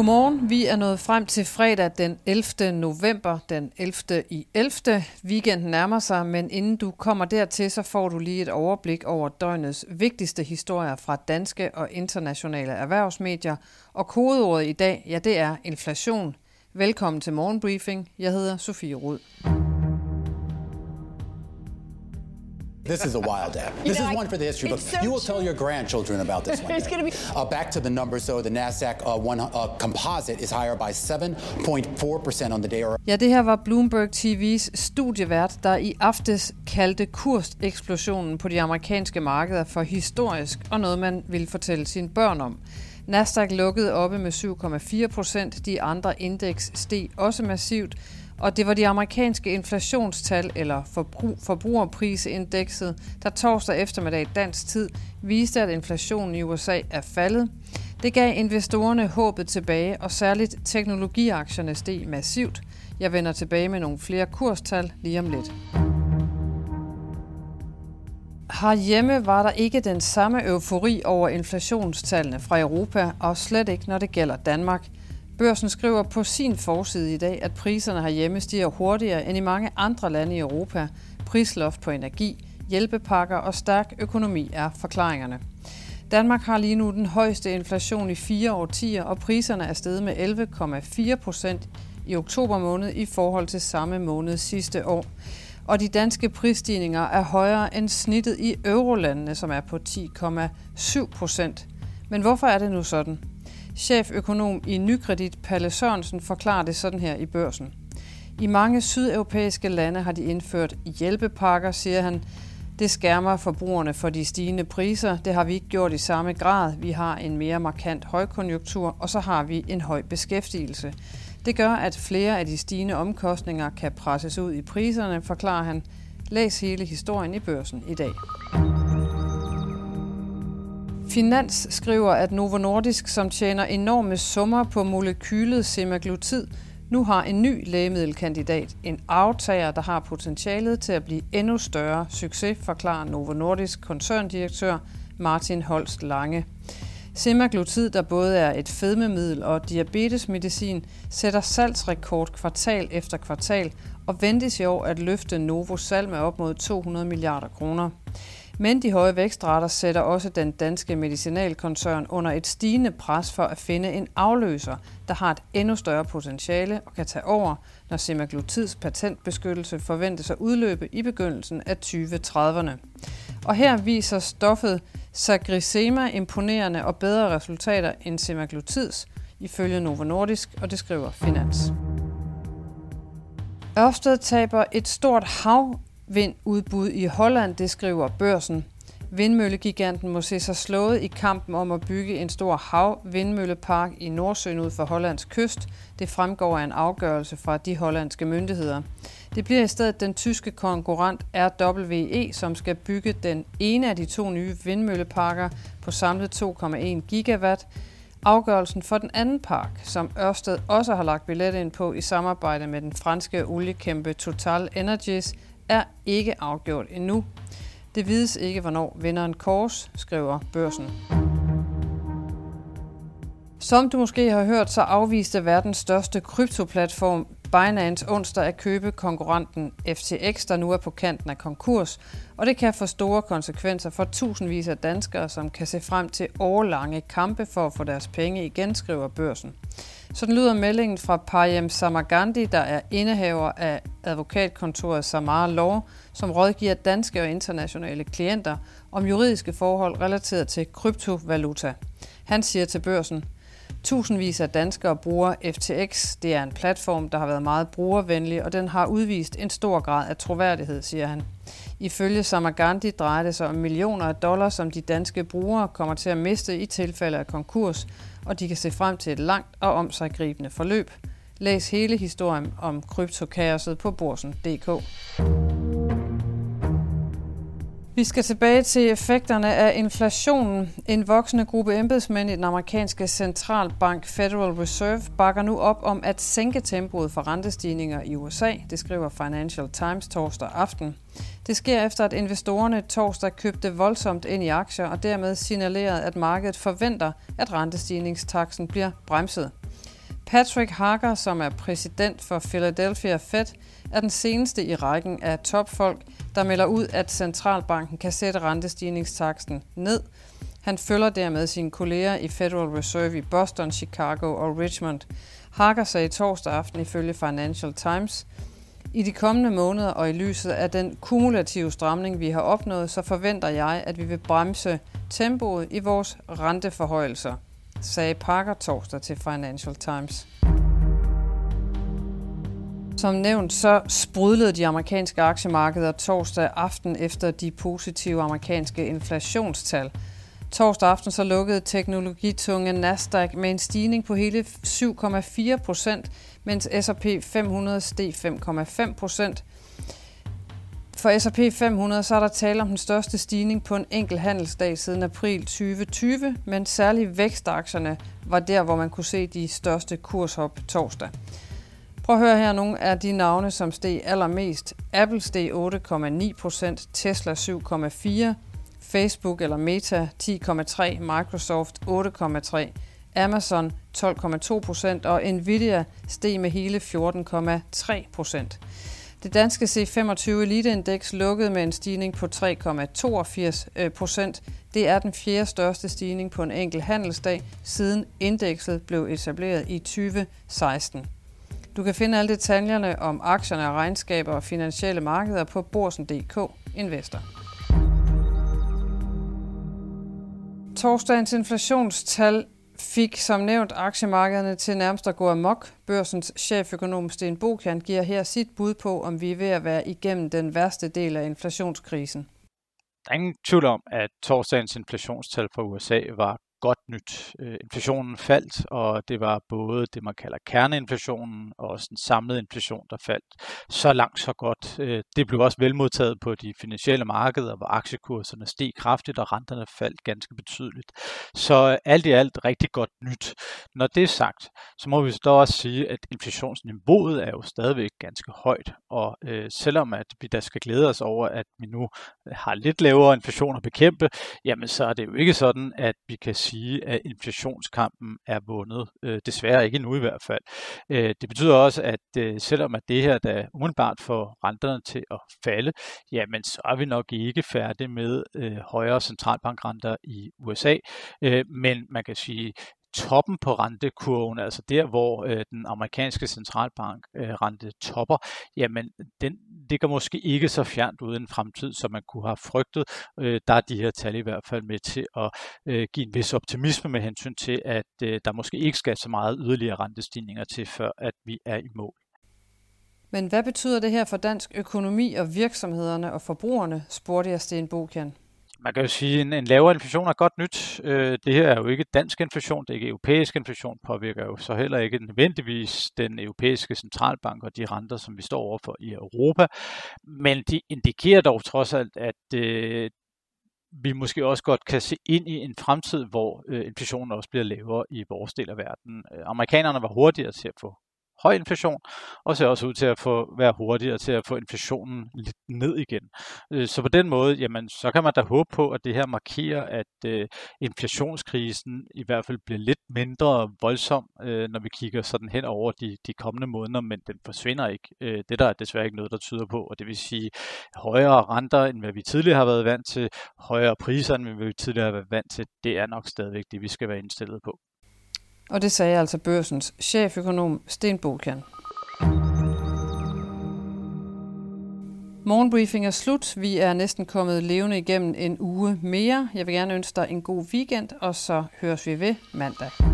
Godmorgen. Vi er nået frem til fredag den 11. november, den 11. i 11. Weekenden nærmer sig, men inden du kommer dertil, så får du lige et overblik over døgnets vigtigste historier fra danske og internationale erhvervsmedier. Og kodeordet i dag, ja det er inflation. Velkommen til Morgenbriefing. Jeg hedder Sofie Rud. This is a wild day. This know, is I- one for the history book. it's so you will tell your grandchildren about this one. It's day. gonna be- Uh, back to the numbers, though. The Nasdaq uh, one uh, composite is higher by 7.4 percent on the day. Ja, det her var Bloomberg TV's studievært, der i aftes kaldte kurseksplosionen på de amerikanske markeder for historisk og noget, man ville fortælle sine børn om. Nasdaq lukkede oppe med 7,4 procent, de andre indeks steg også massivt, og det var de amerikanske inflationstal, eller forbrug, forbrugerprisindekset, der torsdag eftermiddag dansk tid viste, at inflationen i USA er faldet. Det gav investorerne håbet tilbage, og særligt teknologiaktierne steg massivt. Jeg vender tilbage med nogle flere kurstal lige om lidt. Herhjemme var der ikke den samme eufori over inflationstallene fra Europa, og slet ikke når det gælder Danmark. Børsen skriver på sin forside i dag, at priserne herhjemme stiger hurtigere end i mange andre lande i Europa. Prisloft på energi, hjælpepakker og stærk økonomi er forklaringerne. Danmark har lige nu den højeste inflation i fire årtier, og priserne er steget med 11,4 procent i oktober måned i forhold til samme måned sidste år. Og de danske prisstigninger er højere end snittet i eurolandene, som er på 10,7 procent. Men hvorfor er det nu sådan? Cheføkonom i Nykredit, Palle Sørensen, forklarer det sådan her i børsen. I mange sydeuropæiske lande har de indført hjælpepakker, siger han. Det skærmer forbrugerne for de stigende priser. Det har vi ikke gjort i samme grad. Vi har en mere markant højkonjunktur, og så har vi en høj beskæftigelse. Det gør, at flere af de stigende omkostninger kan presses ud i priserne, forklarer han. Læs hele historien i børsen i dag. Finans skriver, at Novo Nordisk, som tjener enorme summer på molekylet semaglutid, nu har en ny lægemiddelkandidat, en aftager, der har potentialet til at blive endnu større succes, forklarer Novo Nordisk koncerndirektør Martin Holst Lange. Semaglutid, der både er et fedmemiddel og diabetesmedicin, sætter salgsrekord kvartal efter kvartal og ventes i år at løfte Novos salg med op mod 200 milliarder kroner. Men de høje vækstrater sætter også den danske medicinalkoncern under et stigende pres for at finde en afløser, der har et endnu større potentiale og kan tage over, når semaglutids patentbeskyttelse forventes at udløbe i begyndelsen af 2030'erne. Og her viser stoffet Sagrisema imponerende og bedre resultater end semaglutids, ifølge Novo Nordisk, og det skriver Finans. Ørsted taber et stort hav vindudbud i Holland, det skriver børsen. Vindmøllegiganten må se sig slået i kampen om at bygge en stor havvindmøllepark i Nordsøen ud for Hollands kyst. Det fremgår af en afgørelse fra de hollandske myndigheder. Det bliver i stedet den tyske konkurrent RWE, som skal bygge den ene af de to nye vindmølleparker på samlet 2,1 gigawatt. Afgørelsen for den anden park, som Ørsted også har lagt billet ind på i samarbejde med den franske oliekæmpe Total Energies, er ikke afgjort endnu. Det vides ikke, hvornår vinderen kors, skriver børsen. Som du måske har hørt, så afviste verdens største kryptoplatform Binance onsdag at købe konkurrenten FTX, der nu er på kanten af konkurs, og det kan få store konsekvenser for tusindvis af danskere, som kan se frem til årlange kampe for at få deres penge igen, skriver børsen. Sådan lyder meldingen fra Payam Samagandi, der er indehaver af advokatkontoret Samara Law, som rådgiver danske og internationale klienter om juridiske forhold relateret til kryptovaluta. Han siger til børsen, Tusindvis af danskere bruger FTX. Det er en platform, der har været meget brugervenlig, og den har udvist en stor grad af troværdighed, siger han. Ifølge Samagandi drejer det sig om millioner af dollars, som de danske brugere kommer til at miste i tilfælde af konkurs, og de kan se frem til et langt og omsaggribende forløb. Læs hele historien om kryptokaoset på borsen.dk. Vi skal tilbage til effekterne af inflationen. En voksende gruppe embedsmænd i den amerikanske centralbank Federal Reserve bakker nu op om at sænke tempoet for rentestigninger i USA, det skriver Financial Times torsdag aften. Det sker efter, at investorerne torsdag købte voldsomt ind i aktier og dermed signalerede, at markedet forventer, at rentestigningstaksen bliver bremset. Patrick Harker, som er præsident for Philadelphia Fed, er den seneste i rækken af topfolk, der melder ud, at centralbanken kan sætte rentestigningstaksten ned. Han følger dermed sine kolleger i Federal Reserve i Boston, Chicago og Richmond. Hakker sig i torsdag aften ifølge Financial Times, i de kommende måneder og i lyset af den kumulative stramning, vi har opnået, så forventer jeg, at vi vil bremse tempoet i vores renteforhøjelser, sagde Parker torsdag til Financial Times. Som nævnt, så sprudlede de amerikanske aktiemarkeder torsdag aften efter de positive amerikanske inflationstal. Torsdag aften så lukkede teknologitunge Nasdaq med en stigning på hele 7,4 procent, mens S&P 500 steg 5,5 procent. For S&P 500 så er der tale om den største stigning på en enkelt handelsdag siden april 2020, men særligt vækstaktierne var der, hvor man kunne se de største kurshop torsdag. Prøv at høre her nogle af de navne, som steg allermest. Apple steg 8,9% Tesla 7,4 Facebook eller Meta 10,3 Microsoft 8,3 Amazon 12,2% og Nvidia steg med hele 14,3% Det danske C25 Eliteindeks lukkede med en stigning på 3,82 procent. Det er den fjerde største stigning på en enkelt handelsdag, siden indekset blev etableret i 2016. Du kan finde alle detaljerne om aktierne og regnskaber og finansielle markeder på borsen.dk Investor. Torsdagens inflationstal fik som nævnt aktiemarkederne til nærmest at gå amok. Børsens cheføkonom Sten Bokian giver her sit bud på, om vi er ved at være igennem den værste del af inflationskrisen. Der er ingen tvivl om, at torsdagens inflationstal fra USA var godt nyt. Øh, inflationen faldt, og det var både det, man kalder kerneinflationen, og også den samlede inflation, der faldt. Så langt, så godt. Øh, det blev også velmodtaget på de finansielle markeder, hvor aktiekurserne steg kraftigt, og renterne faldt ganske betydeligt. Så øh, alt i alt rigtig godt nyt. Når det er sagt, så må vi så også sige, at inflationsniveauet er jo stadigvæk ganske højt, og øh, selvom at vi da skal glæde os over, at vi nu har lidt lavere inflation at bekæmpe, jamen så er det jo ikke sådan, at vi kan sige, sige, at inflationskampen er vundet. Øh, desværre ikke endnu i hvert fald. Øh, det betyder også, at øh, selvom at det her der umiddelbart får renterne til at falde, jamen så er vi nok ikke færdige med øh, højere centralbankrenter i USA. Øh, men man kan sige, toppen på rentekurven, altså der, hvor øh, den amerikanske centralbank øh, rente topper, jamen den ligger måske ikke så fjernt uden i en fremtid, som man kunne have frygtet. Øh, der er de her tal i hvert fald med til at øh, give en vis optimisme med hensyn til, at øh, der måske ikke skal så meget yderligere rentestigninger til, før at vi er i mål. Men hvad betyder det her for dansk økonomi og virksomhederne og forbrugerne, spurgte jeg Sten Bokian man kan jo sige, at en, en lavere inflation er godt nyt. Øh, det her er jo ikke dansk inflation, det er ikke europæisk inflation, påvirker jo så heller ikke nødvendigvis den europæiske centralbank og de renter, som vi står overfor i Europa. Men de indikerer dog trods alt, at øh, vi måske også godt kan se ind i en fremtid, hvor øh, inflationen også bliver lavere i vores del af verden. Øh, amerikanerne var hurtigere til at få høj inflation, og ser også ud til at få være hurtigere til at få inflationen lidt ned igen. Øh, så på den måde, jamen, så kan man da håbe på, at det her markerer, at øh, inflationskrisen i hvert fald bliver lidt mindre voldsom, øh, når vi kigger sådan hen over de, de kommende måneder, men den forsvinder ikke. Øh, det der er desværre ikke noget, der tyder på, og det vil sige højere renter, end hvad vi tidligere har været vant til, højere priser, end hvad vi tidligere har været vant til, det er nok stadigvæk det, vi skal være indstillet på. Og det sagde altså børsens cheføkonom Sten Bolkan. Morgenbriefing er slut. Vi er næsten kommet levende igennem en uge mere. Jeg vil gerne ønske dig en god weekend, og så høres vi ved mandag.